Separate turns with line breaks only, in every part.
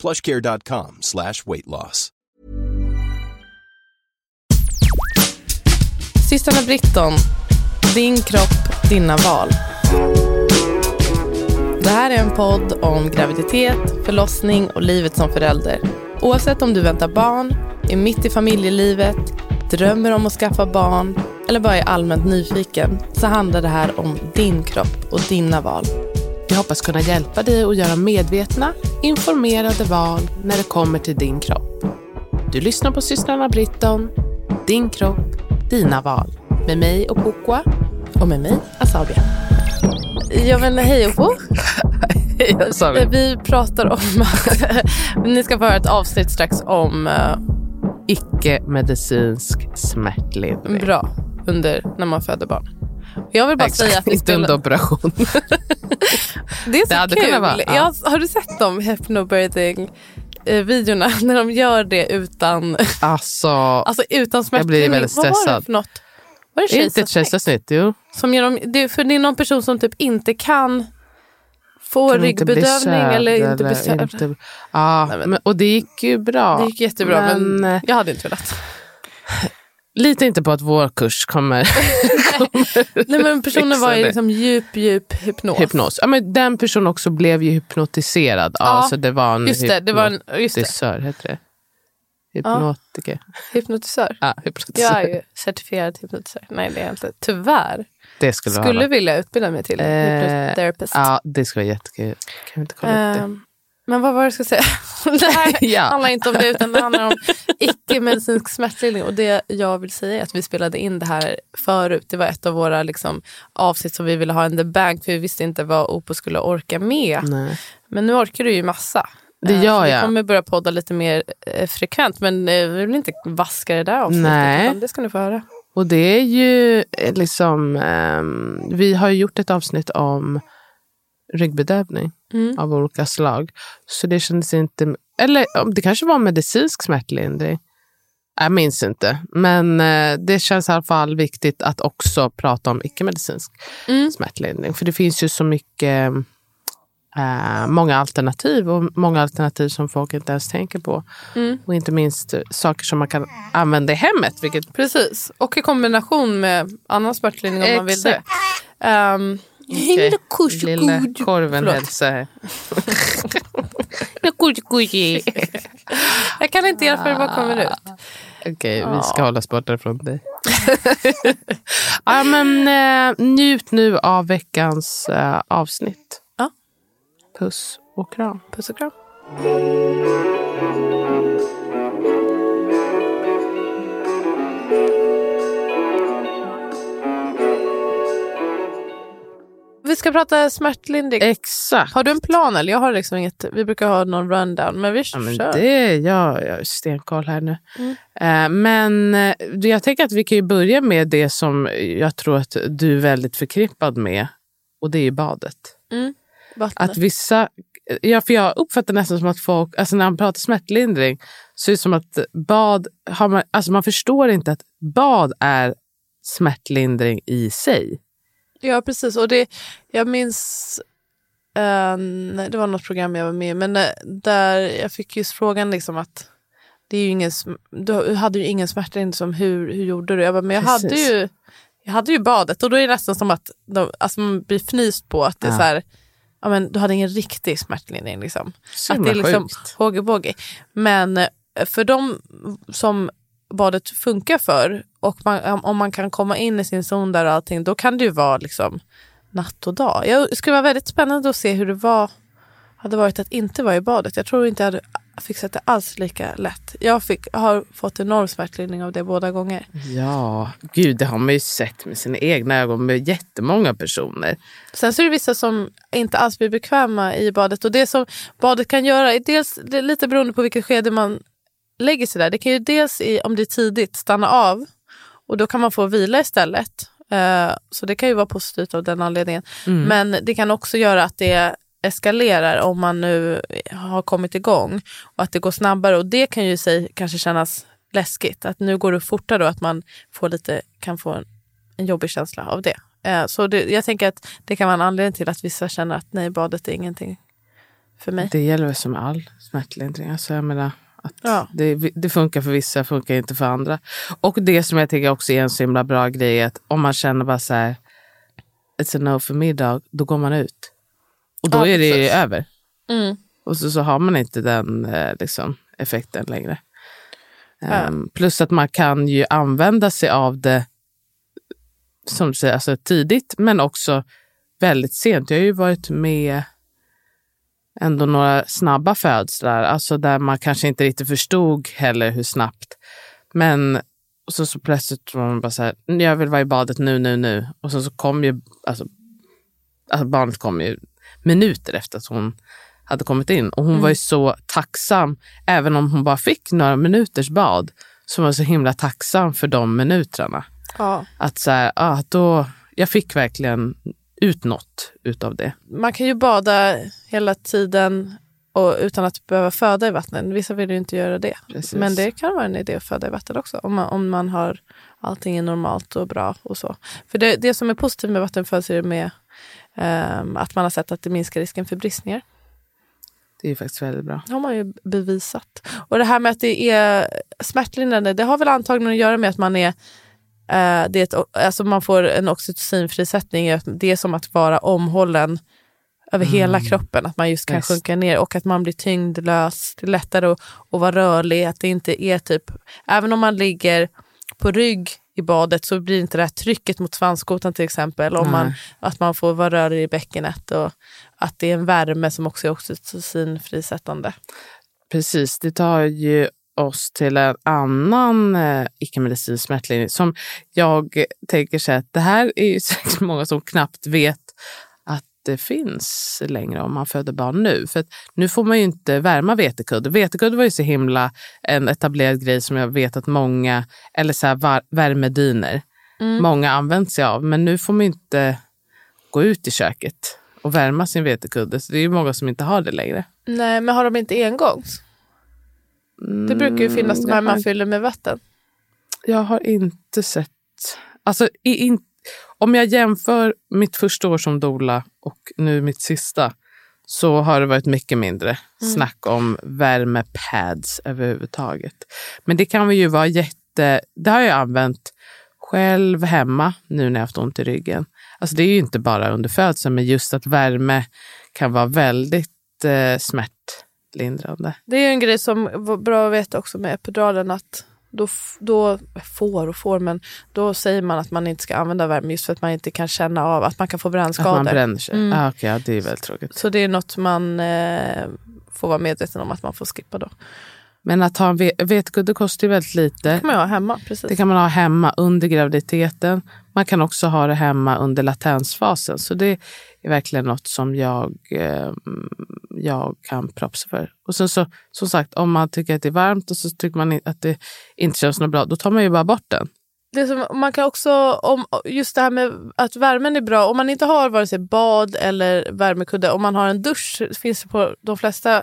plushcare.com slash weight loss.
Systrarna Britton, din kropp, dina val. Det här är en podd om graviditet, förlossning och livet som förälder. Oavsett om du väntar barn, är mitt i familjelivet, drömmer om att skaffa barn eller bara är allmänt nyfiken så handlar det här om din kropp och dina val.
Vi hoppas kunna hjälpa dig att göra medvetna, informerade val när det kommer till din kropp. Du lyssnar på systrarna Britton, din kropp, dina val. Med mig och Kokwa.
Och med mig, Asabia. Ja men hej Oppo. Vi pratar om ni ska få höra ett avsnitt strax om uh,
icke-medicinsk smärtlindring.
Bra, under när man föder barn. Jag vill bara
Exakt,
säga att vi
inte under operation.
Det är så
Det
kul.
vara, ja.
Jag, har du sett de hypnobirthing videorna när de gör det utan,
alltså,
alltså utan
Jag
smärtlindring?
blir väldigt
Vad var det
stressad.
för något? Var det
är inte ett
kejsarsnitt?
kejsarsnitt? Jo.
Som ger dem, det, för det är någon person som typ inte kan få
Kan
ryggbedövning eller inte bli sövd.
inte-
Nej, men-
och det gick ju bra.
Det gick jättebra men,
Men,
jag hade inte velat.
Lita inte på att vår kurs kommer
Nej, men personen var i
det.
liksom djup, djup hypnos.
hypnos. Ja, men den personen också blev ju hypnotiserad. Ja,
Ja,
så det var en
Just det, det var en just det,
hypnotisör, heter det? Hypnotiker.
hypnotisör.
Ja, hypnotisör.
Jag är ju certifierad hypnotisör. Nej det är jag inte. Tyvärr.
Det skulle, det
Skulle vilja utbilda mig till
Eh,
hypnotherapist.
Ja, det skulle vara jättekul. Kan vi inte kolla upp det?
Men vad var det jag skulle säga? det här
Ja.
handlar inte om det utan det handlar om icke-medicinsk smärtlindring. Och det jag vill säga är att vi spelade in det här förut. Det var ett av våra liksom, avsnitt som vi ville ha in the bank för vi visste inte vad Opo skulle orka med.
Nej.
Men nu orkar du ju massa.
Det
Eh,
gör
så Vi
jag.
kommer börja podda lite mer eh, frekvent men eh, vi vill inte vaska det där avsnittet.
Nej.
Det ska ni få höra.
Och det är ju liksom... ehm, vi har ju gjort ett avsnitt om ryggbedövning
Mm.
av olika slag. Så det kändes inte... Eller det kanske var medicinsk smärtlindring. Jag minns inte. Men eh, det känns i alla fall viktigt att också prata om icke-medicinsk
Mm.
smärtlindring. För det finns ju så mycket... eh, många alternativ och många alternativ som folk inte ens tänker på.
Mm.
Och inte minst eh, saker som man kan använda i hemmet. Vilket
Precis, och i kombination med annan smärtlindring om man vill det.
Exakt.
Um, Lilla kurs
Lilla korven hälsar.
Jag kan inte hjälpa det bara kommer ut.
Okej, vi ska hålla oss borta från dig. ja, men, eh, njut nu av veckans eh, avsnitt.
Ja.
Puss och kram.
Puss och kram. Vi ska prata smärtlindring.
Exakt.
Har du en plan eller? Jag har liksom inget. Vi brukar ha någon rundown men vi
Ja, men
kör.
det, jag, jag har stenkoll här nu.
Mm.
Eh, men eh, jag tänker att vi kan ju börja med det som jag tror att du är väldigt förknippad med. Och det är ju badet.
Vattnet.
Att vissa, ja, för jag uppfattar nästan som att folk, alltså när man pratar smärtlindring, så är det som att bad, har man, alltså man förstår inte att bad är smärtlindring i sig.
Ja, precis. Och det, jag minns, eh, det var något program jag var med i, men eh, där jag fick just frågan liksom att det är ju ingen, du hade ju ingen smärtlindring, som hur, hur gjorde du? Jag bara, men jag hade, ju, jag hade ju badet och då är det nästan som att de, alltså man blir fnyst på att det är
Ja.
så här, ja, men du hade ingen riktig smärtlindring. Liksom.
Så
Att det är liksom hågi Men eh, för de som badet funkar för och man, om man kan komma in i sin zon där och allting, då kan det ju vara liksom natt och dag. Jag det skulle vara väldigt spännande att se hur det var, hade varit att inte vara i badet. Jag tror inte jag hade fixat det alls lika lätt. Jag fick, har fått enorm smärtlindring av det båda gånger.
Ja, gud det har man ju sett med sina egna ögon med jättemånga personer.
Sen så är det vissa som inte alls blir bekväma i badet. Och det som badet kan göra är dels är lite beroende på vilket skede man lägger sig där, det kan ju dels i, om det är tidigt stanna av och då kan man få vila istället. Eh, så det kan ju vara positivt av den anledningen.
Mm.
Men det kan också göra att det eskalerar om man nu har kommit igång och att det går snabbare och det kan ju sig kanske kännas läskigt. Att nu går det fortare och att man får lite, kan få en, en jobbig känsla av det. Eh, så det, jag tänker att det kan vara en anledning till att vissa känner att nej, badet är ingenting för mig.
Det gäller väl som all smärtlindring. Alltså jag menar, att
Ja.
det, det funkar för vissa, funkar inte för andra. Och det som jag tycker också är en så himla bra grej är att om man känner bara så här, it's a no för middag, då går man ut. Och då
Ja,
är det
precis.
över.
Mm.
Och så, så har man inte den eh, liksom, effekten längre.
Ja.
Ehm, plus att man kan ju använda sig av det som du säger, alltså tidigt men också väldigt sent. Jag har ju varit med ändå några snabba födslar, alltså där man kanske inte riktigt förstod heller hur snabbt. Men och så, så plötsligt var man bara så här, jag vill vara i badet nu, nu, nu. Och så, så kom ju, alltså, alltså barnet kom ju minuter efter att hon hade kommit in. Och hon var ju så tacksam, även om hon bara fick några minuters bad, så var hon så himla tacksam för de minuterna.
Ja.
Att så här, ah, då, jag fick verkligen ut något utav det.
Man kan ju bada hela tiden och, utan att behöva föda i vattnet. Vissa vill ju inte göra det.
Precis.
Men det kan vara en idé att föda i vatten också. Om man, om man har allting är normalt och bra och så. För det, det som är positivt med vattenfödsel är med ehm, att man har sett att det minskar risken för bristningar.
Det är ju faktiskt väldigt bra.
Det har man ju bevisat. Och det här med att det är smärtlindrande, det har väl antagligen att göra med att man är det är ett, alltså man får en oxytocinfrisättning. Det är som att vara omhållen över hela kroppen. Att man just kan
Visst.
sjunka ner och att man blir tyngdlös. Det är lättare att, att vara rörlig. Att det inte är typ, även om man ligger på rygg i badet så blir inte det här trycket mot svanskotan till exempel. Om man, att man får vara rörig i bäckenet och att det är en värme som också är oxytocinfrisättande.
Precis, det tar ju oss till en annan eh, icke-medicinsk smärtlindring som jag tänker så att det här är ju säkert många som knappt vet att det finns längre om man föder barn nu. För nu får man ju inte värma vetekudde. Vetekudde var ju så himla en etablerad grej som jag vet att många, eller så här var, värmedyner, många använt sig av. Men nu får man ju inte gå ut i köket och värma sin vetekudde. Så det är ju många som inte har det längre.
Nej, men har de inte engångs? Det brukar ju finnas de här man fyller med vatten.
Jag har inte sett... Alltså, i, in, om jag jämför mitt första år som doula och nu mitt sista så har det varit mycket mindre snack om värmepads överhuvudtaget. Men det kan ju vara jätte... Det har jag använt själv hemma nu när jag haft ont i ryggen. Alltså det är ju inte bara under födseln, men just att värme kan vara väldigt eh, smärtlindrande.
Det är ju en grej som var bra att veta också med epiduralen att då, då får och får, men då säger man att man inte ska använda värme just för att man inte kan känna av att man kan få
Att man
brännskador.
bränner sig.
Mm.
Ah, okej, ja, det är väldigt tråkigt.
Så det är något man eh, får vara medveten om att man får skippa då.
Men att ha en ve- vetekudde kostar ju väldigt lite.
Det kan man ha hemma. Precis.
Det kan man ha hemma under graviditeten. Man kan också ha det hemma under latensfasen. Så det är verkligen något som jag, eh, jag kan propsa för. Och sen så, som sagt, om man tycker att det är varmt och så tycker man att det inte känns något bra, då tar man ju bara bort den.
Det som, man kan också, om, just det här med att värmen är bra, om man inte har vare sig bad eller värmekudde, om man har en dusch, finns det på de flesta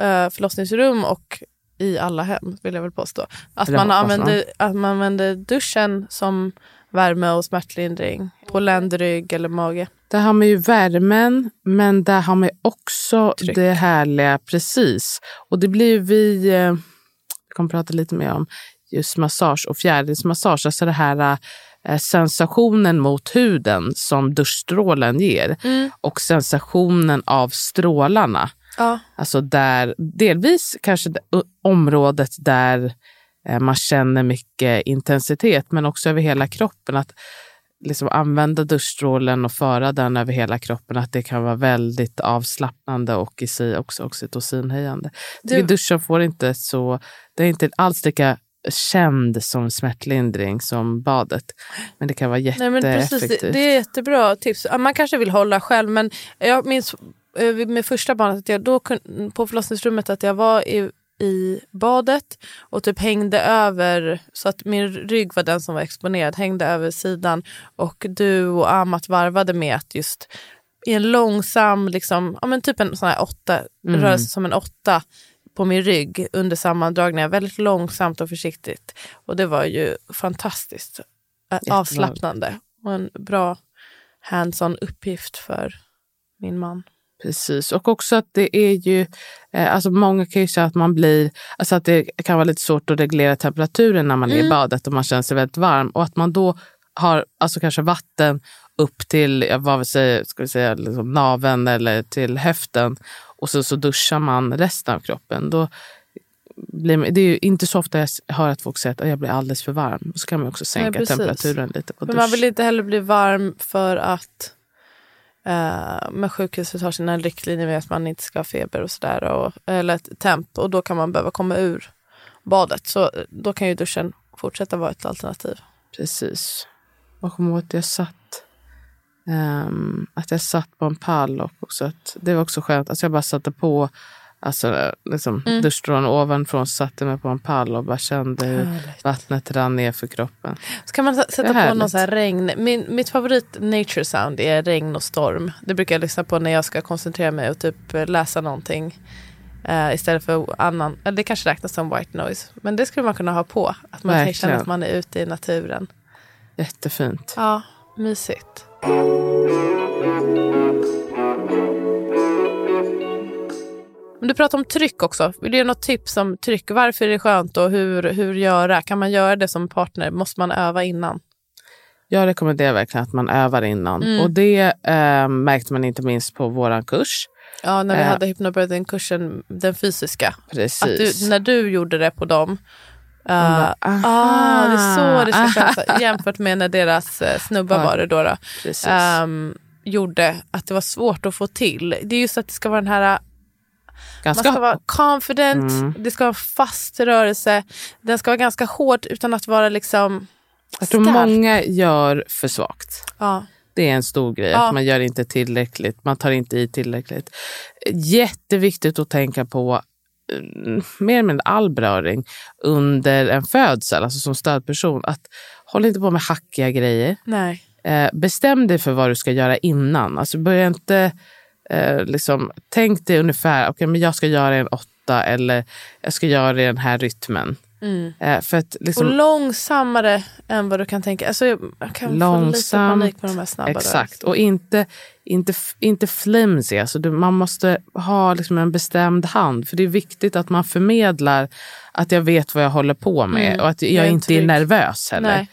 eh, förlossningsrum och i alla hem, vill jag väl påstå. Att
Eller
man, använder, att man använder duschen som värme och smärtlindring på ländrygg eller mage.
Där har man ju värmen, men där har man också
Tryck.
det härliga, precis. Och det blir vi, eh, vi kommer prata lite mer om just massage och fjärilsmassage, alltså det här eh, sensationen mot huden som duschstrålen ger och sensationen av strålarna.
Ja.
Alltså där, delvis kanske området där eh, man känner mycket intensitet, men också över hela kroppen. Att liksom använda duschstrålen och föra den över hela kroppen, att det kan vara väldigt avslappnande och i sig också oxytocinhöjande.
Du-
Du... Duschen får inte så, det är inte alls lika känd som smärtlindring som badet. Men det kan vara
Nej, men precis,
jätteeffektivt.
det, det är jättebra tips. Man kanske vill hålla själv men jag minns med första barnet att jag då på förlossningsrummet att jag var i i badet och typ hängde över, så att min rygg var den som var exponerad, hängde över sidan och du och Amat varvade med att just i en långsam, liksom, ja, men typ en sån här åtta,
Mm.
rörelse som en åtta på min rygg under sammandragningar, väldigt långsamt och försiktigt. Och det var ju fantastiskt eh,
Jättebra.
avslappnande och en bra hands-on uppgift för min man.
Precis, och också att det är ju, eh, alltså många kan ju säga att man blir, alltså att det kan vara lite svårt att reglera temperaturen när man är i badet och man känner sig väldigt varm och att man då har alltså kanske vatten upp till, vad vi säger, ska vi säga, liksom naveln eller till höften och så, så duschar man resten av kroppen. Då blir, det är ju inte så ofta jag hör att folk säger att "Åh, jag blir alldeles för varm. Så kan man också sänka
precis.
temperaturen lite på
Men
dusch.
man vill inte heller bli varm för att Eh, men sjukhuset har sina riktlinjer med att man inte ska ha feber och sådär. Eller ett temp och då kan man behöva komma ur badet. Så eh, då kan ju duschen fortsätta vara ett alternativ.
Precis. Jag kommer ihåg att jag satt, um, att jag satt på en pall och också att det var också skönt. Alltså jag bara satte på alltså, liksom,
Mm.
duschstrålen ovanifrån, satte mig på en pall och bara kände hur
Härligt.
vattnet rann ner för kroppen.
Så kan man sätta på någon så här regn. Min, mitt favorit nature sound är regn och storm. Det brukar jag lyssna på när jag ska koncentrera mig och typ eh, läsa någonting. eh, istället för annan, eller det kanske räknas som white noise. Men det skulle man kunna ha på. Att man
Verkligen.
känna att man är ute i naturen.
Jättefint.
Ja, mysigt. Men du pratar om tryck också. Vill du ge något tips om tryck? Varför är det skönt och hur, hur göra? Kan man göra det som partner? Måste man öva innan?
Jag rekommenderar verkligen att man övar innan.
Mm.
Och det eh, märkte man inte minst på våran kurs.
Ja, när vi
Eh.
hade hypnobirthing-kursen, den fysiska.
Precis.
Du, när du gjorde det på dem. Uh,
bara,
ah, det är så det ska kännas. Jämfört med när deras eh, snubbar var det då. då ehm, gjorde att det var svårt att få till. Det är just att det ska vara den här
Ganska,
Man ska vara confident,
Mm.
det ska vara fast rörelse. Den ska vara ganska hård utan att vara liksom
jag tror
stark.
många gör för svagt.
Ja.
Det är en stor grej,
Ja.
att man gör inte tillräckligt, man tar inte i tillräckligt. Jätteviktigt att tänka på mm, mer eller mindre all beröring under en födsel, alltså som stödperson. Att håll inte på med hackiga grejer.
Nej.
Eh, bestäm dig för vad du ska göra innan. Alltså börja inte eh, liksom, tänk dig ungefär, okay, men jag ska göra en åtta eller jag ska göra det i den här rytmen.
Mm.
Eh, för att
Och
liksom,
långsammare än vad du kan tänka. Alltså, jag jag kan få lite
Långsamt,
panik på de här snabba
Exakt, och inte, inte, inte flimsy. Alltså du, man måste ha liksom en bestämd hand. För det är viktigt att man förmedlar att jag vet vad jag håller på med
Mm,
och att jag,
jag är
inte är
trygg.
nervös heller.
Nej.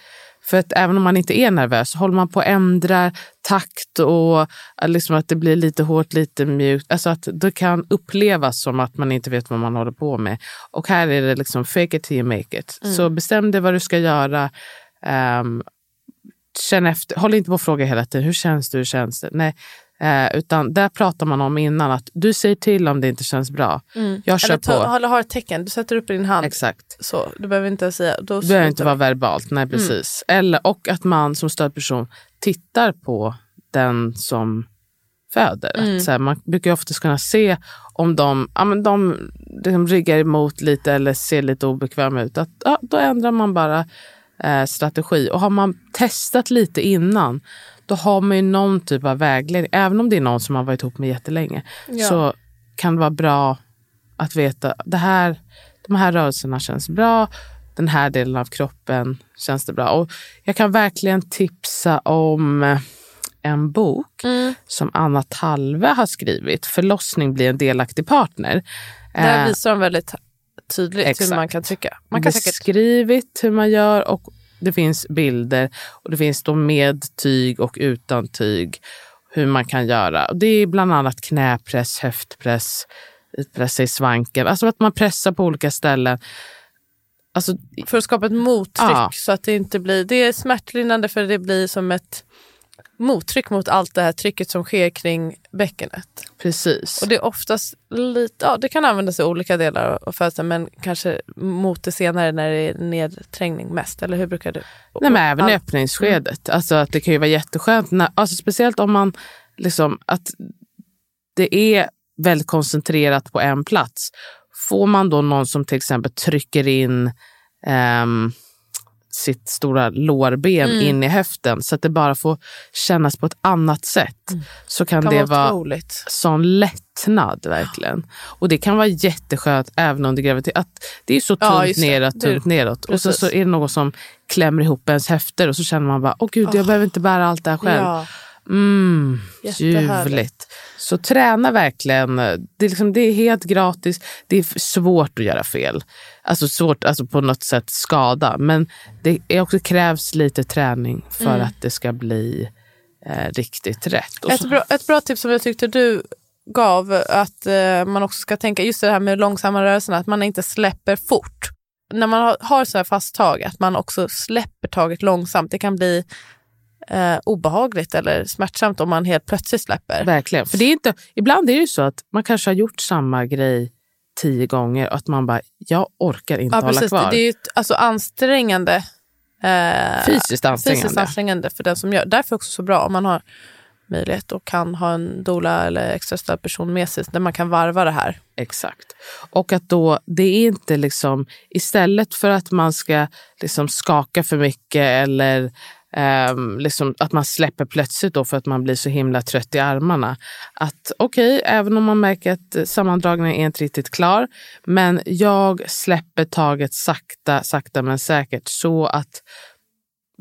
För att även om man inte är nervös håller man på att ändra takt och eh, liksom att det blir lite hårt, lite mjukt. Alltså att det kan upplevas som att man inte vet vad man håller på med. Och här är det liksom fake it till you make it.
Mm.
Så bestäm dig vad du ska göra. Ehm, känn efter, håll inte på att fråga hela tiden, hur känns det, hur känns det? Nej, eh, utan där pratar man om innan att du säger till om det inte känns bra.
Mm.
Jag kör
Eller ta,
på.
Eller ha ett tecken, du sätter upp din hand.
Exakt.
Så, du behöver inte säga... Då
Det behöver inte
du.
vara verbalt, nej precis. Eller, och att man som stödperson tittar på den som föder.
Mm.
Så här, man brukar oftast kunna se om de, ja, men de liksom ryggar emot lite eller ser lite obekväma ut. Att, ja, då ändrar man bara eh, strategi. Och har man testat lite innan, då har man ju någon typ av vägledning. Även om det är någon som har varit ihop med jättelänge,
Ja.
så kan det vara bra att veta det här, de här rörelserna känns bra. Den här delen av kroppen känns det bra. Och jag kan verkligen tipsa om eh, en bok
Mm.
som Anna Talve har skrivit. Förlossning blir en delaktig partner.
Där
Eh,
visar de väldigt tydligt
exakt.
hur man kan trycka. Man kan säkert...
beskrivit hur man gör och det finns bilder och det finns då med tyg och utan tyg hur man kan göra. Det är bland annat knäpress, höftpress, pressa i svanken. Alltså att man pressar på olika ställen. Alltså,
För att skapa ett mottryck
Ja.
så att det inte blir... Det är smärtlindrande för det blir som ett mottryck mot allt det här trycket som sker kring bäckenet.
precis.
Och det är oftast lite, ja det kan användas i olika delar av födseln men kanske mot det senare när det är nedträngning mest. Eller hur brukar du?
Nej, men även i
Allt-
öppningsskedet. Alltså att det kan ju vara jätteskönt, när, alltså speciellt om man liksom, att det är väldigt koncentrerat på en plats. får man då någon som till exempel trycker in ehm, sitt stora lårben
Mm.
in i höften så att det bara får kännas på ett annat sätt så kan,
Mm. kan
det
vara otroligt.
sån lättnad verkligen. Och det kan vara jätteskönt även under graviditet. Att det är så
Ja,
tunt
just det.
neråt,
Det-
tunt neråt. Och så,
precis.
så är det någon som klämmer ihop ens höfter och så känner man bara, åh gud, jag behöver inte bära allt det här själv.
Ja,
Mm, ljuvligt. Så träna verkligen. Det är, liksom, det är helt gratis. Det är svårt att göra fel. Alltså svårt alltså på något sätt skada. Men det är också krävs lite träning för
Mm.
att det ska bli eh, riktigt rätt.
Ett bra, ett bra tips som jag tyckte du gav, att eh, man också ska tänka just det här med långsamma rörelserna, att man inte släpper fort. När man har, har så här fast tag, att man också släpper taget långsamt. Det kan bli eh, obehagligt eller smärtsamt om man helt plötsligt släpper.
verkligen. För det är inte, ibland är det ju så att man kanske har gjort samma grej tio gånger och att man bara, jag orkar inte
Ja,
hålla
precis.
kvar.
Det, är ju ett, alltså ansträngande. Eh,
Fysiskt ansträngande.
Fysiskt ansträngande för den som gör. Därför är det också så bra om man har möjlighet och kan ha en doula eller extra stöd person med sig där man kan varva det här.
Exakt. Och att då, det är inte liksom, istället för att man ska liksom skaka för mycket eller Um, liksom att man släpper plötsligt då för att man blir så himla trött i armarna. Att okej, även om man märker att eh, sammandragningen är inte riktigt klar, men jag släpper taget sakta, sakta men säkert så att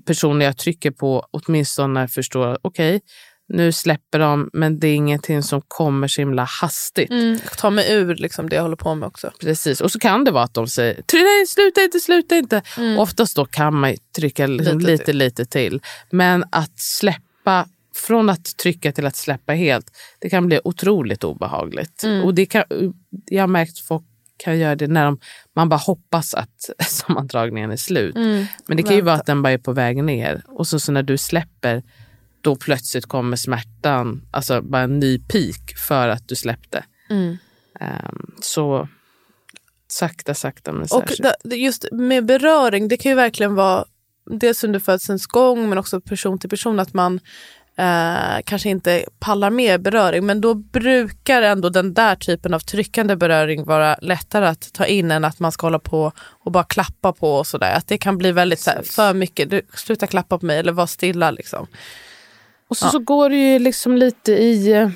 personen jag trycker på åtminstone förstår okej, okay, nu släpper de, men det är ingenting som kommer så himla hastigt.
Ta mig ur liksom det jag håller på med också.
Precis, och så kan det vara att de säger "Try- nej, sluta inte, sluta inte. Oftast då kan man trycka liksom
Lite
lite, lite, till. Men att släppa, från att trycka till att släppa helt, det kan bli otroligt obehagligt. Och det kan, jag har märkt folk kan göra det när de, man bara hoppas att sammandragningen är slut. Men det kan ju vara att den bara är på väg ner. Och så, så när du släpper, då plötsligt kommer smärtan, alltså bara en ny peak för att du släppte. Ehm, så sakta, sakta men
Och da- det- just med beröring, det kan ju verkligen vara dels under födselns gång men också person till person att man eh, kanske inte pallar med beröring. Men då brukar ändå den där typen av tryckande beröring vara lättare att ta in än att man ska hålla på och bara klappa på och sådär. Att det kan bli väldigt så här,
Precis.
för mycket, du, sluta klappa på mig eller var stilla liksom.
Och så, så går det ju liksom lite i eh,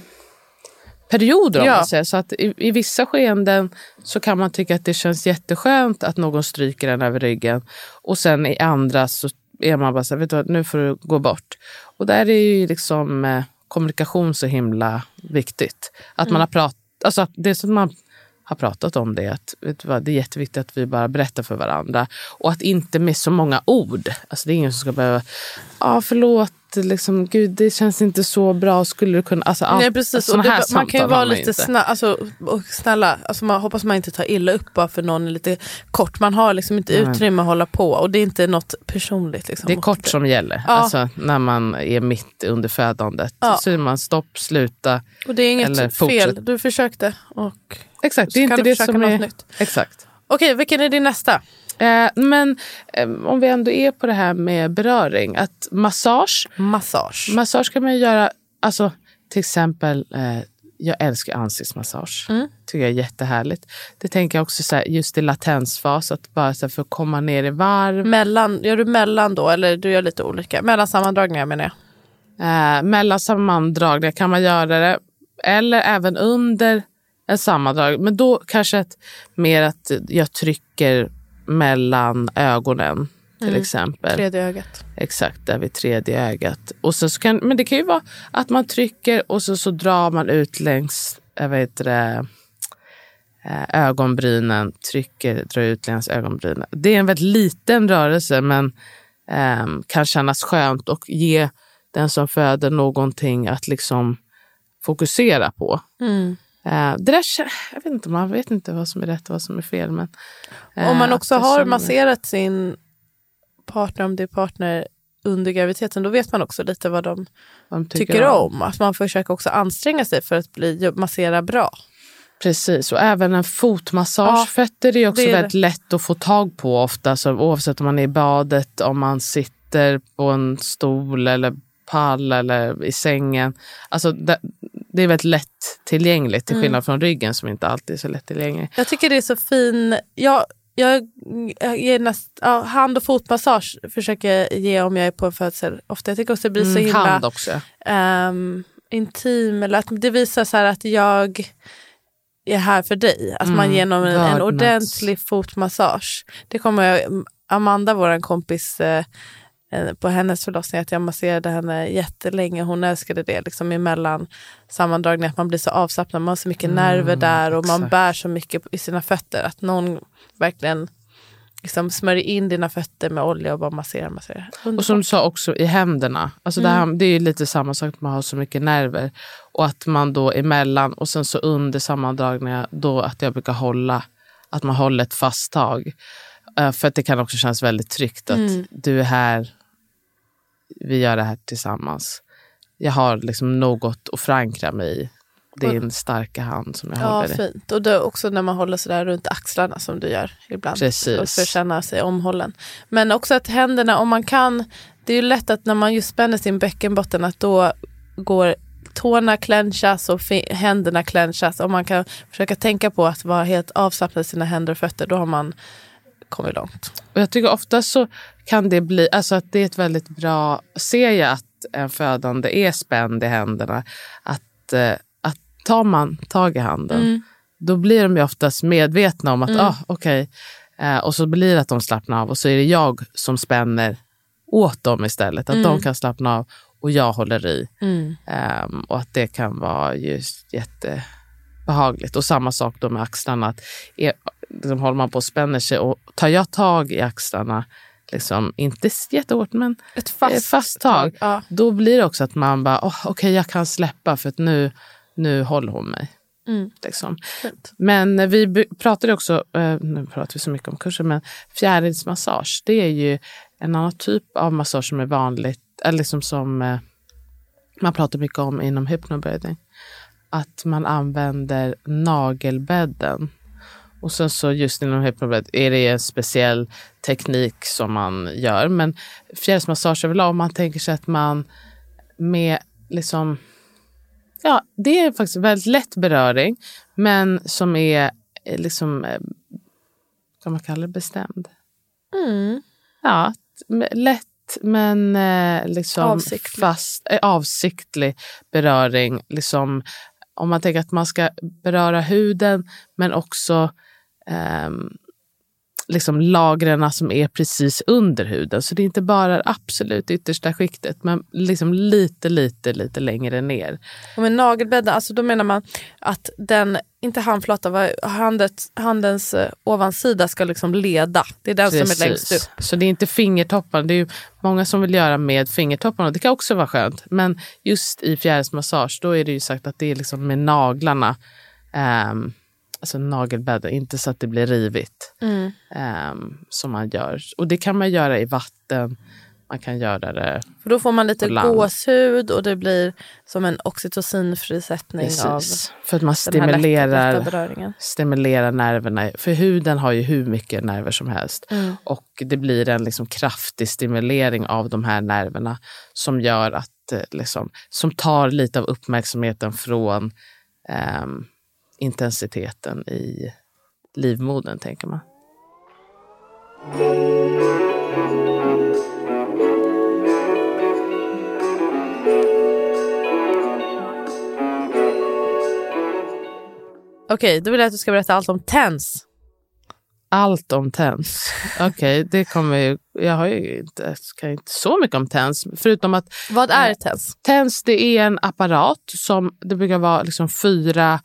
perioder om
Ja.
man säger. Så att i, i vissa skeenden så kan man tycka att det känns jätteskönt att någon stryker en över ryggen. Och sen i andra så är man bara så här, vet du vad, nu får du gå bort. Och där är ju liksom eh, kommunikation så himla viktigt. Att man har pratat, alltså att det som man har pratat om det, att vet du vad, det är jätteviktigt att vi bara berättar för varandra. Och att inte med så många ord. Alltså det är ingen som ska behöva, ja ah, förlåt, liksom, gud det känns inte så bra, skulle du kunna... Alltså, allt,
Nej, precis.
såna
Och det, man kan ju vara lite snäll, alltså, och snälla, alltså man hoppas man inte tar illa upp bara för någon är lite kort. Man har liksom inte
Nej.
utrymme att hålla på och det är inte något personligt. Liksom.
Det är kort som gäller.
Ja.
Alltså, när man är mitt under födandet.
Ja.
Så är man stopp, sluta.
Och det är inget
Eller
fel,
fortsätt.
du försökte. Och...
Exakt, det är inte det som är...
nytt.
Exakt.
Okej, vilken är din nästa?
Eh, men eh, om vi ändå är på det här med beröring. Att massage,
Massage.
massage kan man göra, alltså till exempel, eh, jag älskar ansiktsmassage.
Mm.
tycker jag är jättehärligt. Det tänker jag också så här, just i latensfas, att bara så här, för att komma ner i varv.
Mellan, gör du mellan då eller du gör lite olika? Mellan sammandragningar menar jag.
Eh, mellan sammandragningar kan man göra det. Eller även under en sammandragning. Men då kanske ett, mer att jag trycker mellan ögonen till exempel.
Tredje ögat.
Exakt, där vid tredje ögat. Och så så kan, men det kan ju vara att man trycker och så, så drar man ut längs jag vet det, eh, ögonbrynen. Trycker, drar ut längs ögonbrynen. Det är en väldigt liten rörelse men ehm, kan kännas skönt och ge den som föder någonting att liksom fokusera på.
Mm.
Eh, det där, jag vet inte, man vet inte vad som är rätt och vad som är fel. Men, eh,
Om man också
att det
har
känner-
masserat sin partner, om det är partner under graviditeten, då vet man också lite vad de
de
tycker, om. Att man försöker också anstränga sig för att bli, massera bra.
Precis, och även en fotmassage.
Ja,
Fötter är också
det är
väldigt lätt att få tag på ofta. Så oavsett om man är i badet, om man sitter på en stol eller pall eller i sängen. Alltså, det, det är väldigt lättillgängligt till
Mm.
skillnad från ryggen som inte alltid är så lättillgänglig.
Jag tycker det är så fin... Jag, jag, jag ger näst, ja, hand och fotmassage försöker jag ge om jag är på en födsel. Ofta. Jag tycker också det blir så
Mm,
himla
hand också.
ehm, intim. Eller att det visar så att jag är här för dig. Att man
Mm,
genom en, en
vördnads.
ordentlig fotmassage. Det kommer jag, Amanda, vår kompis, eh, på hennes förlossning, att jag masserade henne jättelänge. Hon älskade det liksom emellan sammandragningar, att man blir så avslappnad. Man har så mycket
Mm,
nerver där och man
exakt.
bär så mycket i sina fötter. Att någon verkligen liksom smörjer in dina fötter med olja och bara masserar. masserar.
Och som du sa också i händerna. Alltså det, här, det är ju lite samma sak att man har så mycket nerver. Och att man då emellan och sen så under sammandragningar då att jag brukar hålla, att man håller ett fast tag. Eh, för att det kan också kännas väldigt tryggt att
Mm.
du är här, vi gör det här tillsammans. Jag har liksom något att förankra mig i. Din starka hand som jag
Ja,
håller i.
fint. Och är också när man håller sådär runt axlarna som du gör ibland.
Precis.
Och För att känna sig omhållen. Men också att händerna, om man kan, det är ju lätt att när man just spänner sin bäckenbotten att då går tårna clenchas och händerna clenchas. Om man kan försöka tänka på att vara helt avslappnad i sina händer och fötter, då har man kommit långt.
Och jag tycker ofta så kan det bli, alltså att det är ett väldigt bra, ser jag att en födande är spänd i händerna, att, eh, att tar man tag i handen,
Mm.
då blir de ju oftast medvetna om att, ah, okej, eh, och så blir det att de slappnar av och så är det jag som spänner åt dem istället, att de kan slappna av och jag håller i. Ehm, och att det kan vara just jättebehagligt. Och samma sak då med axlarna. Att är, liksom håller man på och spänner sig och tar jag tag i axlarna, liksom, inte jättehårt men
Ett
fast,
fast,
tag,
Ja.
då blir det också att man bara, oh, okej jag kan släppa för att nu, nu håller hon mig.
Mm.
Liksom. Men eh, vi pratade också, eh, nu pratar vi så mycket om kursen, men fjärilsmassage, det är ju en annan typ av massage som är vanligt, eller liksom som eh, man pratar mycket om inom hypnobirthing. Att man använder nagelbädden. Och sen så just inom hypnobirthing är det en speciell teknik som man gör. Men fjärilsmassage överlag, om man tänker sig att man med liksom Ja, det är faktiskt väldigt lätt beröring, men som är eh, liksom, eh, kan man kalla det bestämd?
Mm.
Ja, lätt men eh, liksom
Avsiktlig.
fast, avsiktlig beröring. Liksom, om man tänker att man ska beröra huden, men också ehm, liksom lagren som är precis under huden. Så det är inte bara det absolut yttersta skiktet, men liksom lite, lite, lite längre ner.
Och med nagelbädden, alltså då menar man att den, inte handflatan, vad- handet, handens eh, ovansida ska liksom leda. Det är den som är längst upp.
Så det är inte fingertopparna. Det är ju många som vill göra med fingertopparna. Det kan också vara skönt. Men just i fjärilsmassage, då är det ju sagt att det är liksom med naglarna. Um, alltså nagelbädden, inte så att det blir rivigt.
Mm.
ehm, som man gör. Och det kan man göra i vatten. Man kan göra det
För då får man lite gåshud och det blir som en oxytocinfrisättning av
precis. För att man
lätta,
stimulerar
lätta beröringen.
stimulera nerverna. För huden har ju hur mycket nerver som helst.
Mm.
Och det blir en liksom kraftig stimulering av de här nerverna som gör att, eh, liksom, som tar lite av uppmärksamheten från ehm, intensiteten i livmodern, tänker man.
Okej, då vill jag att du ska berätta allt om TENS.
Allt om TENS. Okej, det kommer ju... Jag har ju inte, kan inte så mycket om TENS, förutom att
Vad är TENS?
TENS det är en apparat som det brukar vara liksom fyra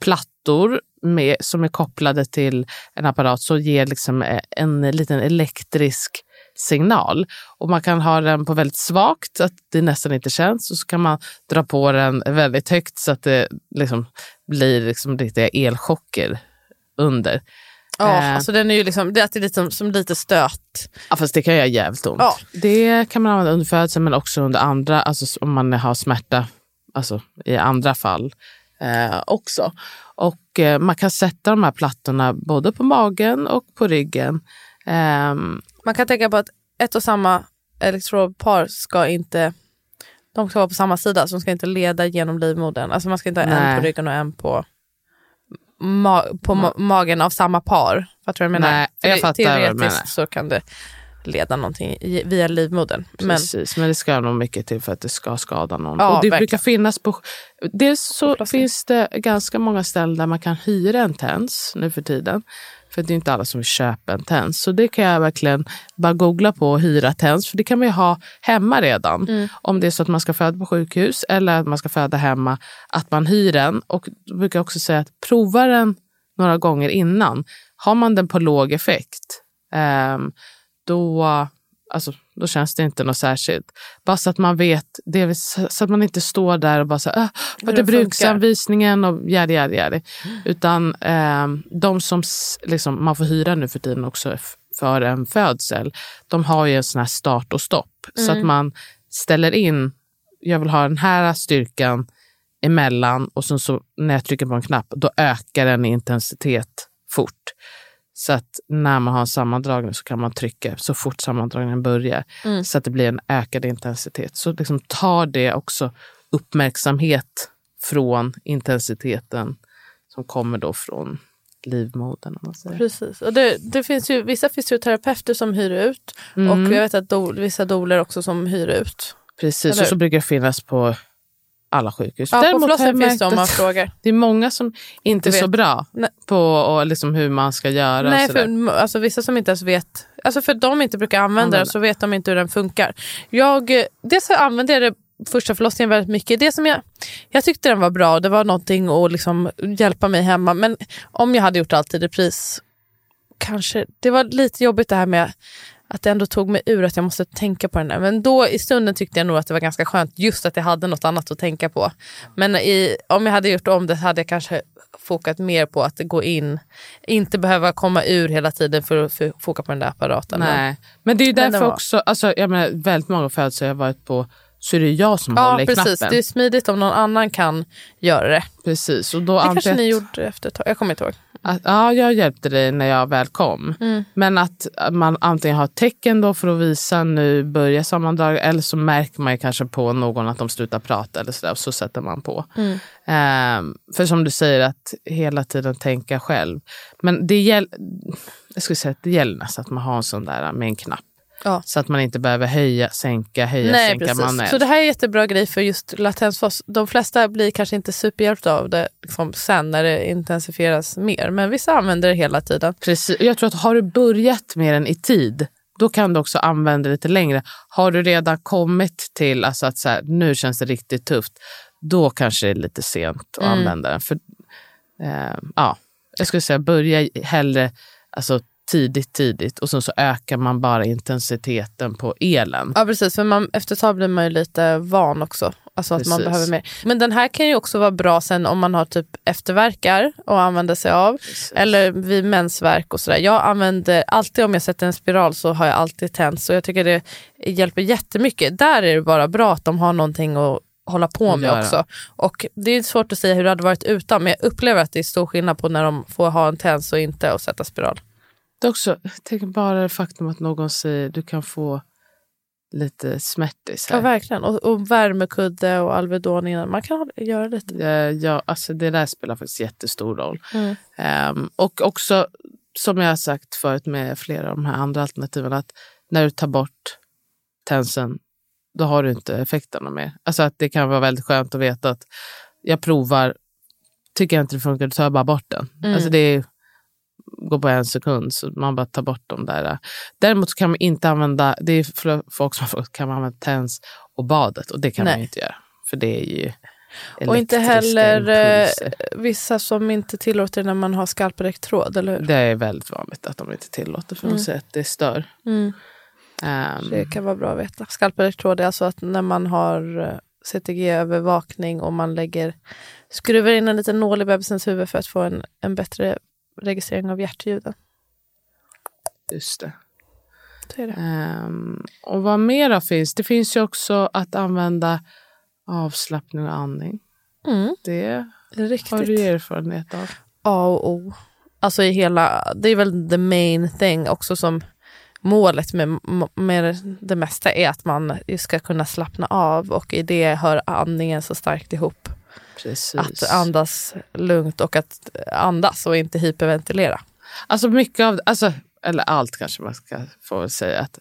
plattor med, som är kopplade till en apparat som ger liksom eh, en liten elektrisk signal. Och man kan ha den på väldigt svagt så att det nästan inte känns och så kan man dra på den väldigt högt så att det liksom blir liksom riktiga elchocker under.
Ja,
Eh.
alltså den är ju liksom, det är lite som, som lite stöt.
Ja, fast det kan göra jävligt ont.
Ja.
Det kan man använda under födseln men också under andra, alltså om man har smärta alltså i andra fall eh, också. Och eh, man kan sätta de här plattorna både på magen och på ryggen. Ehm,
Man kan tänka på att ett och samma elektrodpar ska inte De ska vara på samma sida, så de ska inte leda genom livmodern. Alltså man ska inte ha
Nej.
en på ryggen och en på, ma- på ma- magen av samma par. Fattar du vad jag menar?
Nej, jag fattar vad du
Teoretiskt
menar.
så kan det leda någonting i- via livmodern. Men
Precis, men det ska nog mycket till för att det ska skada någon.
Ja,
och det
verkligen.
brukar finnas på... Dels så
Förlossning.
finns det ganska många ställen där man kan hyra en TENS nu för tiden. För det är inte alla som vill köpa en TENS. Så det kan jag verkligen bara googla på och hyra TENS. För det kan man ju ha hemma redan.
Mm.
Om det är så att man ska föda på sjukhus eller att man ska föda hemma. Att man hyr den. Och då brukar jag också säga att prova den några gånger innan. Har man den på låg effekt, ehm, då, alltså, då känns det inte något särskilt. Bara så att man vet, det så att man inte står där och bara så här, "Ah,
Hur
vad
det
bruksanvisningen och jadi, jadi, jadi. Utan ehm, de som liksom, man får hyra nu för tiden också för en födsel, de har ju en sån här start och stopp. Så att man ställer in, jag vill ha den här styrkan emellan och sen så när jag trycker på en knapp, då ökar den i intensitet fort. Så att när man har en sammandragning så kan man trycka så fort sammandragningen börjar.
Mm.
Så att det blir en ökad intensitet. Så liksom tar det också uppmärksamhet från intensiteten som kommer då från livmodern.
Precis. Och det, det finns ju vissa fysioterapeuter som hyr ut
Mm.
och jag vet att do, vissa doler också som hyr ut.
Precis,
Eller
och så brukar det finnas på alla sjukhus.
Ja, på
Däremot jag
förlossningen finns det om man frågar.
det är många som inte är så bra
Nej.
på och liksom hur man ska göra.
Nej,
och
för alltså, vissa som inte ens vet, alltså för de inte brukar använda
Använda.
den så vet de inte hur den funkar. Jag, dels använde jag det första förlossningen väldigt mycket. Det som jag, jag tyckte den var bra, det var någonting att liksom hjälpa mig hemma. Men om jag hade gjort allt i repris, kanske, det var lite jobbigt det här med att det ändå tog mig ur att jag måste tänka på den där. Men då i stunden tyckte jag nog att det var ganska skönt just att jag hade något annat att tänka på. Men i, om jag hade gjort om det hade jag kanske fokat mer på att gå in, inte behöva komma ur hela tiden för att foka på den där apparaten.
Nej. Men det är ju därför
var-
också, alltså, jag menar, väldigt många födelser jag varit på så är det jag som
Ja
håller i
precis,
knappen.
det är smidigt om någon annan kan göra det.
Precis, och då
Det kanske ni gjorde efter ett tag, jag kommer inte ihåg.
Att, ja, jag hjälpte dig när jag väl kom.
Mm.
Men att man antingen har tecken då för att visa nu börjar sammandrag eller så märker man kanske på någon att de slutar prata eller sådär och så sätter man på.
Mm.
Ehm, för som du säger att hela tiden tänka själv. Men det gäller, jag skulle säga att det gäller nästan att man har en sån där med en knapp.
Ja.
Så att man inte behöver höja, sänka, höja,
Nej,
sänka
precis.
manuellt.
Så det här är jättebra grej för just latensfas. De flesta blir kanske inte superhjälpta av det liksom, sen när det intensifieras mer. Men vissa använder det hela tiden.
Precis. Jag tror att har du börjat med den i tid, då kan du också använda det lite längre. Har du redan kommit till alltså att så här, nu känns det riktigt tufft, då kanske det är lite sent att
Mm.
använda den. För, eh, ja, jag skulle säga börja hellre alltså, tidigt, tidigt och sen så ökar man bara intensiteten på elen.
Ja precis, för man, efter ett tag blir man ju lite van också. Alltså att man
Precis.
behöver mer. Men den här kan ju också vara bra sen om man har typ efterverkar och använder sig av. Eller vid mensvärk och sådär. Jag använder alltid om jag sätter en spiral så har jag alltid tens. Och jag tycker det hjälper jättemycket. Där är det bara bra att de har någonting att hålla på med också. Och det är svårt att säga hur det hade varit utan. Men jag upplever att det är stor skillnad på när de får ha en tens och inte och sätta spiral.
Det är också, tänk bara det faktum att någon säger du kan få lite smärtis
Ja
här.
verkligen. Och, och värmekudde och Alvedon innan. Man kan göra lite.
Eh, ja, alltså det där spelar faktiskt jättestor roll.
Mm.
Ehm, och också, som jag har sagt förut med flera av de här andra alternativen, att när du tar bort tensen, då har du inte effekterna mer. Alltså att det kan vara väldigt skönt att veta att jag provar, tycker jag inte det funkar, då tar jag bara bort den.
Mm.
Alltså det är, går på en sekund, så man bara tar bort de där. Däremot så kan man inte använda, det är för folk som har fått, kan man använda tens och badet och det kan man
Nej.
ju inte göra. För det är ju
Och inte heller eh,
impulser.
vissa som inte tillåter när man har skalpelektrod, eller hur?
Det är väldigt vanligt att de inte tillåter för de
Mm.
säger att det stör.
Mm.
Ehm,
Det kan vara bra att veta. Skalpelektrod är alltså att när man har eh, CTG-övervakning och man lägger, skruvar in en liten nål i bebisens huvud för att få en, en bättre registrering av hjärtljuden.
just det.
Är det.
Ehm, och vad mera finns? Det finns ju också att använda avslappning och andning.
Mm,
Det
det riktigt.
har du erfarenhet av.
A och O. Alltså i hela, det är väl the main thing också som målet med, med det mesta är att man ska kunna slappna av och i det hör andningen så starkt ihop.
Precis.
Att andas lugnt och att andas och inte hyperventilera.
Alltså mycket av, alltså, eller allt kanske man ska få säga, att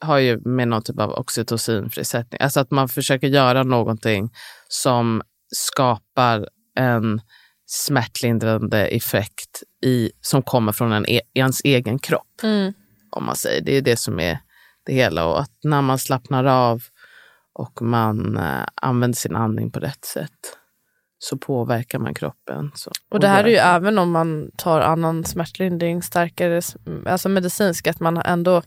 har ju med någon typ av oxytocinfrisättning. Alltså att man försöker göra någonting som skapar en smärtlindrande effekt i, som kommer från en, e, ens egen kropp.
Mm.
Om man säger. Det är det som är det hela. Och att när man slappnar av och man eh, använder sin andning på rätt sätt så påverkar man kroppen. Så,
och det här är ju även om man tar annan smärtlindring, starkare, alltså medicinsk, att man ändå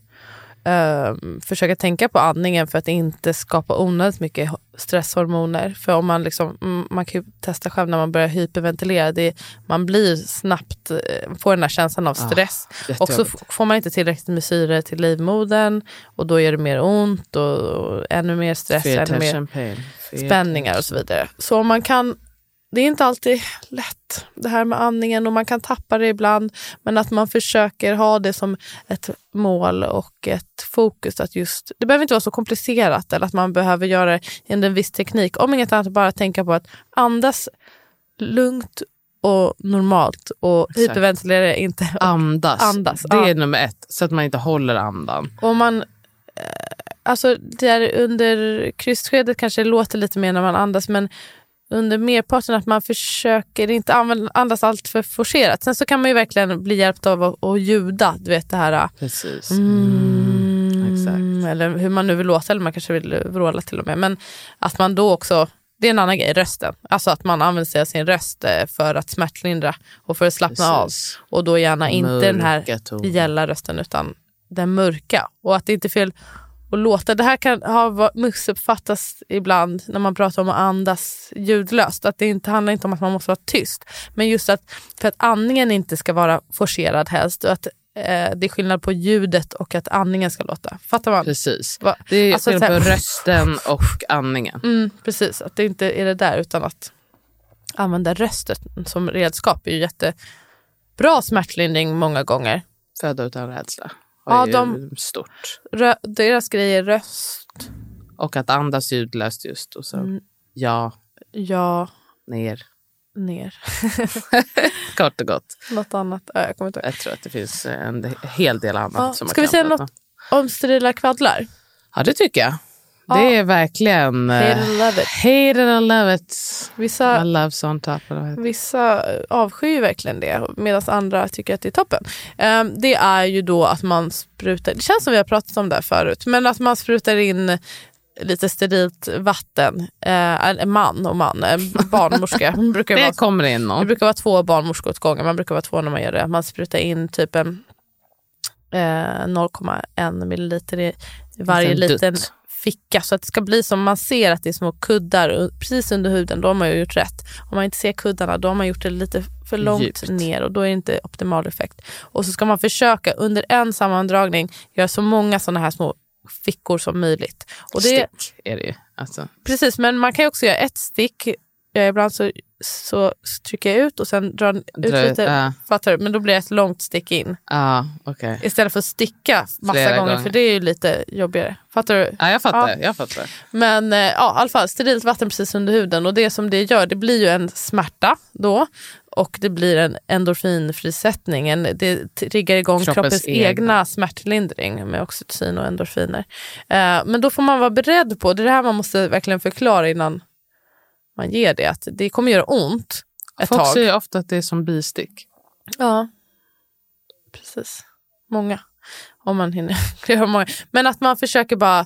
Uh, försöka tänka på andningen för att inte skapa onödigt mycket stresshormoner. För om man liksom, mm, man kan ju testa själv när man börjar hyperventilera, det, man blir snabbt, uh, får den här känslan av stress. Ah, och så får man inte tillräckligt med syre till livmodern och då gör det mer ont och, och ännu mer stress, ännu mer spänningar och så vidare. Så om man kan det är inte alltid lätt det här med andningen och man kan tappa det ibland. Men att man försöker ha det som ett mål och ett fokus. att just, Det behöver inte vara så komplicerat eller att man behöver göra det i en viss teknik. Om inget annat bara tänka på att andas lugnt och normalt och Exakt. hyperventilera inte.
Andas.
andas.
Det är ja. nummer ett, så att man inte håller andan.
Och man, eh, alltså där under krystskedet kanske det låter lite mer när man andas men under merparten att man försöker inte andas allt för forcerat. Sen så kan man ju verkligen bli hjälpt av att, att ljuda. Du vet det här...
Precis.
Mm, eller hur man nu vill låta, eller man kanske vill vråla till och med. Men att man då också, det är en annan grej, rösten. Alltså att man använder sig av sin röst eh, för att smärtlindra och för att slappna Precis. av. Och då gärna inte Mörka den här gälla rösten utan den mörka. Och att det inte är fel och låta. Det här kan ha missuppfattats ibland när man pratar om att andas ljudlöst. Att det inte handlar inte om att man måste vara tyst. Men just att för att andningen inte ska vara forcerad helst. Och att eh, det är skillnad på ljudet och att andningen ska låta. Fattar man?
Precis. Va? Det är alltså, skillnad på rösten och andningen.
Mm, precis, att det inte är det där utan att använda rösten som redskap är ju jättebra smärtlindring många gånger.
Föda utan rädsla
ja, de,
stort.
Rö, deras grej är röst.
Och att andas ljudlöst just. Och så mm. ja.
Ja.
Ner.
Ner.
Kort och gott.
Något annat? Ja, jag, kommer inte
jag tror att det finns en hel del annat. Ja.
som Ska vi säga något om sterila kvaddlar?
Ja, det tycker jag. Det är verkligen...
Hate it or love it.
Hate it or love it.
Vissa,
I love on top of it.
Vissa avskyr verkligen det medan andra tycker att det är toppen. Um, det är ju då att man sprutar, det känns som vi har pratat om det här förut, men att man sprutar in lite sterilt vatten. Eh, man och man, eh, barnmorska. brukar
det
vara,
kommer in någon.
Det brukar vara två barnmorskor åt gången. Man brukar vara två när man gör det. Man sprutar in typ en eh, 0,1 milliliter i varje liten dutt ficka så att det ska bli som man ser att det är små kuddar precis under huden. Då har man gjort rätt. Om man inte ser kuddarna då har man gjort det lite för långt Djupt. ner och då är det inte optimal effekt. Och så ska man försöka under en sammandragning göra så många sådana här små fickor som möjligt. Och det,
stick är det ju. Alltså.
Precis, men man kan också göra ett stick. ibland så så trycker jag ut och sen drar ut Dra, lite. Uh. Fattar du? Men då blir det ett långt stick in.
Uh, okay.
Istället för att sticka massa gånger, gånger, för det är ju lite jobbigare. Fattar du?
Ja, jag fattar. Ja. Jag fattar.
Men eh, ja, i alla fall sterilt vatten precis under huden och det som det gör, det blir ju en smärta då och det blir en endorfinfrisättning. En, det triggar igång kroppens, kroppens egna. egna smärtlindring med oxytocin och endorfiner. Eh, men då får man vara beredd på, det är det här man måste verkligen förklara innan man ger det, att det kommer göra ont ett
Folk
tag.
Folk säger ofta att det är som bistick.
Ja, precis. Många. Om man hinner många. Men att man försöker bara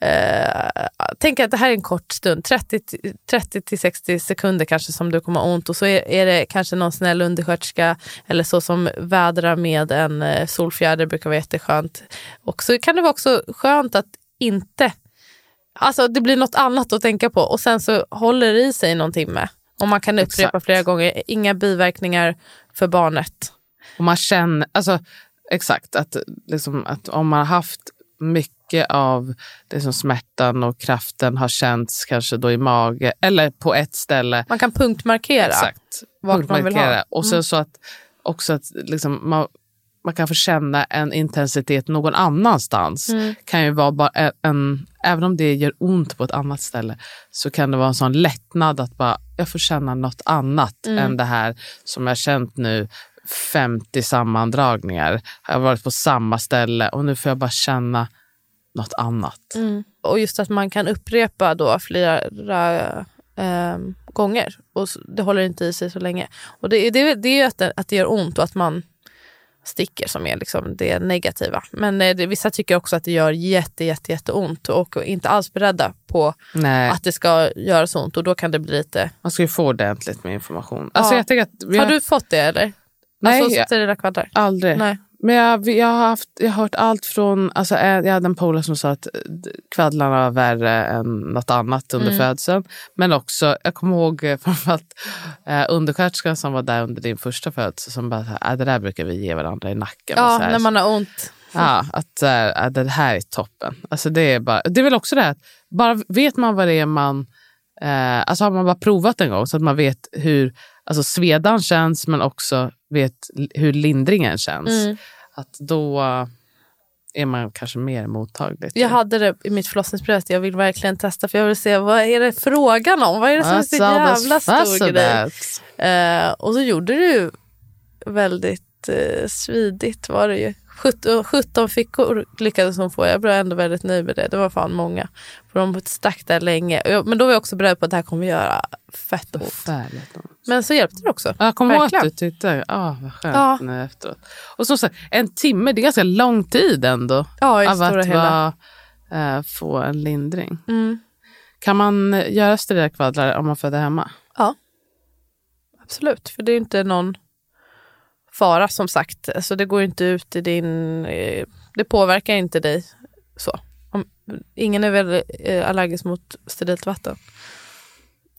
eh, tänka att det här är en kort stund, 30 60 sekunder kanske som du kommer ha ont och så är, är, det kanske någon snäll undersköterska eller så som vädrar med en eh, solfjäder, brukar vara jätteskönt. Och så kan det vara också skönt att inte Alltså det blir något annat att tänka på och sen så håller det i sig någon timme. Och man kan upprepa exakt. flera gånger, inga biverkningar för barnet.
Och man känner, alltså exakt, att, liksom, att om man har haft mycket av det som smärtan och kraften har känts kanske då i mage eller på ett ställe.
Man kan punktmarkera
exakt,
vart punktmarkera. man vill ha.
Och sen mm. så att också att liksom, man, man kan få känna en intensitet någon annanstans.
Mm.
kan ju vara bara en, en, även om det gör ont på ett annat ställe, så kan det vara en sån lättnad att bara, jag får känna något annat
Mm.
än det här som jag känt nu 50 sammandragningar. Jag har varit på samma ställe och nu får jag bara känna något annat.
Mm. Och just att man kan upprepa då flera eh, gånger och det håller inte i sig så länge. Och det, det, det är ju att det, att det gör ont och att man sticker som är liksom det negativa. Men eh, det, vissa tycker också att det gör jätte, jätte, jätte ont och är inte alls beredda på
Nej,
att det ska göra så ont och då kan det bli lite...
man ska ju få ordentligt med information. Alltså
Ja.
jag tänker att vi
Har du fått det eller?
Nej,
alltså
jag- aldrig.
Nej.
Men jag, jag, har haft, jag har hört allt från... Alltså, eh, jag hade en polare som sa att eh, kvaddlarna var värre än något annat under
Mm.
födseln. Men också, jag kommer ihåg eh, framförallt eh, undersköterskan som var där under din första födsel som bara, "Ah, det där brukar vi ge varandra i nacken.
Ja, när man har ont.
Ja, att ah, det här är toppen. Alltså, det, är bara, det är väl också det här, att bara vet man vad det är man... Eh, alltså har man bara provat en gång så att man vet hur alltså, svedan känns men också vet hur lindringen känns.
Mm.
Att då är man kanske mer mottaglig.
Jag hade det i mitt förlossningsbröst. Jag vill verkligen testa för jag vill se vad är det frågan om? Vad är det som är så
What's all this
jävla stor grej? Eh, och så gjorde ju väldigt eh, svidigt var det ju. 17, 17 fickor lyckades hon få. Jag var ändå väldigt nöjd med det. Det var fan många. För de stack där länge. Men då var jag också beredd på att det här kommer göra fett ont. Men så hjälpte det också.
Jag kommer ihåg att du tyckte, ah, vad skönt
Ja.
nu efteråt. Och som sagt, en timme, det är ganska lång tid ändå.
Ja, i
av
stora
att
hela.
vara, eh, få en lindring.
Mm.
Kan man eh, göra sterila kvaddlar om man föder hemma?
Ja, absolut. För det är inte någon fara som sagt. Alltså, det går inte ut i din... Eh, det påverkar inte dig så. Om, ingen är väl eh, allergisk mot sterilt vatten?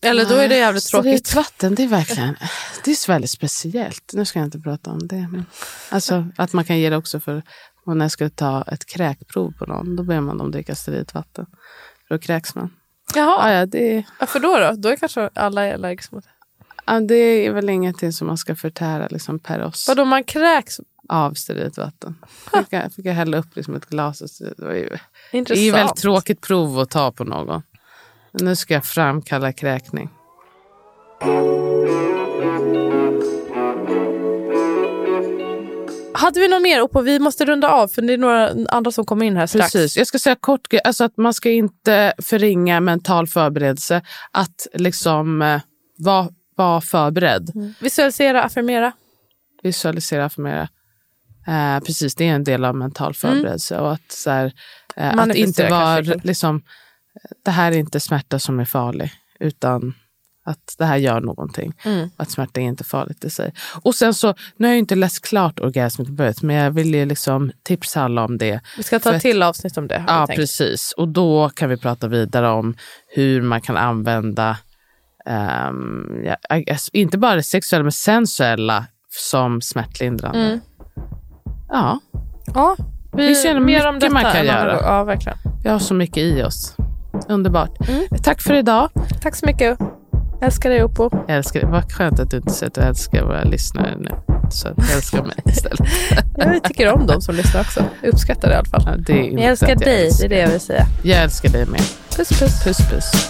Eller då är det jävligt tråkigt.
Sterilt vatten, det är verkligen det är väldigt speciellt. Nu ska jag inte prata om det. Men, alltså att man kan ge det också för och när jag skulle ta ett kräkprov på någon, då ber man dem dricka sterilt vatten. För då kräks man.
Jaha,
Ja, ja, det,
varför då? Då, då är kanske alla allergiska mot det.
Ja, det är väl ingenting som man ska förtära liksom, per oss
Vadå, man kräks?
av sterilt vatten. Fick jag, fick jag hälla upp liksom ett glas. Och det, var ju, det är ju väldigt tråkigt prov att ta på någon. Men nu ska jag framkalla kräkning.
Hade vi något mer? Oppo? Vi måste runda av för det är några andra som kommer in här strax.
Precis. Jag ska säga kort, alltså att man ska inte förringa mental förberedelse. Att liksom eh, vara var förberedd.
Mm. Visualisera, affirmera.
Visualisera, affirmera. Eh, precis, det är en del av mental förberedelse. Och att, så här, eh, att inte vara liksom, det här är inte smärta som är farlig. Utan att det här gör någonting.
Mm.
Att smärta är inte farligt i sig. Och sen så, nu har jag inte läst klart orgasmutböjet, men jag vill ju liksom tipsa alla om det.
Vi ska ta
För
ett till avsnitt om det.
Ja,
tänkt.
precis. Och då kan vi prata vidare om hur man kan använda, ehm, ja, inte bara det sexuella, men sensuella som smärtlindrande.
Mm.
Ja,
Ja, vi,
Vi ser
mer om detta
man kan göra.
Ja, verkligen.
vi har så mycket i oss. Underbart.
Mm.
Tack för idag.
Tack så mycket. Älskar dig Oppo.
Jag älskar Vad skönt att du inte säger att du älskar våra lyssnare nu. Så att älskar mig istället.
Jag tycker om dem som lyssnar också. Jag uppskattar det i alla fall.
Ja, det är
jag älskar
att
dig, det
älskar.
är det jag vill säga.
Jag älskar dig med.
Puss puss.
Puss puss.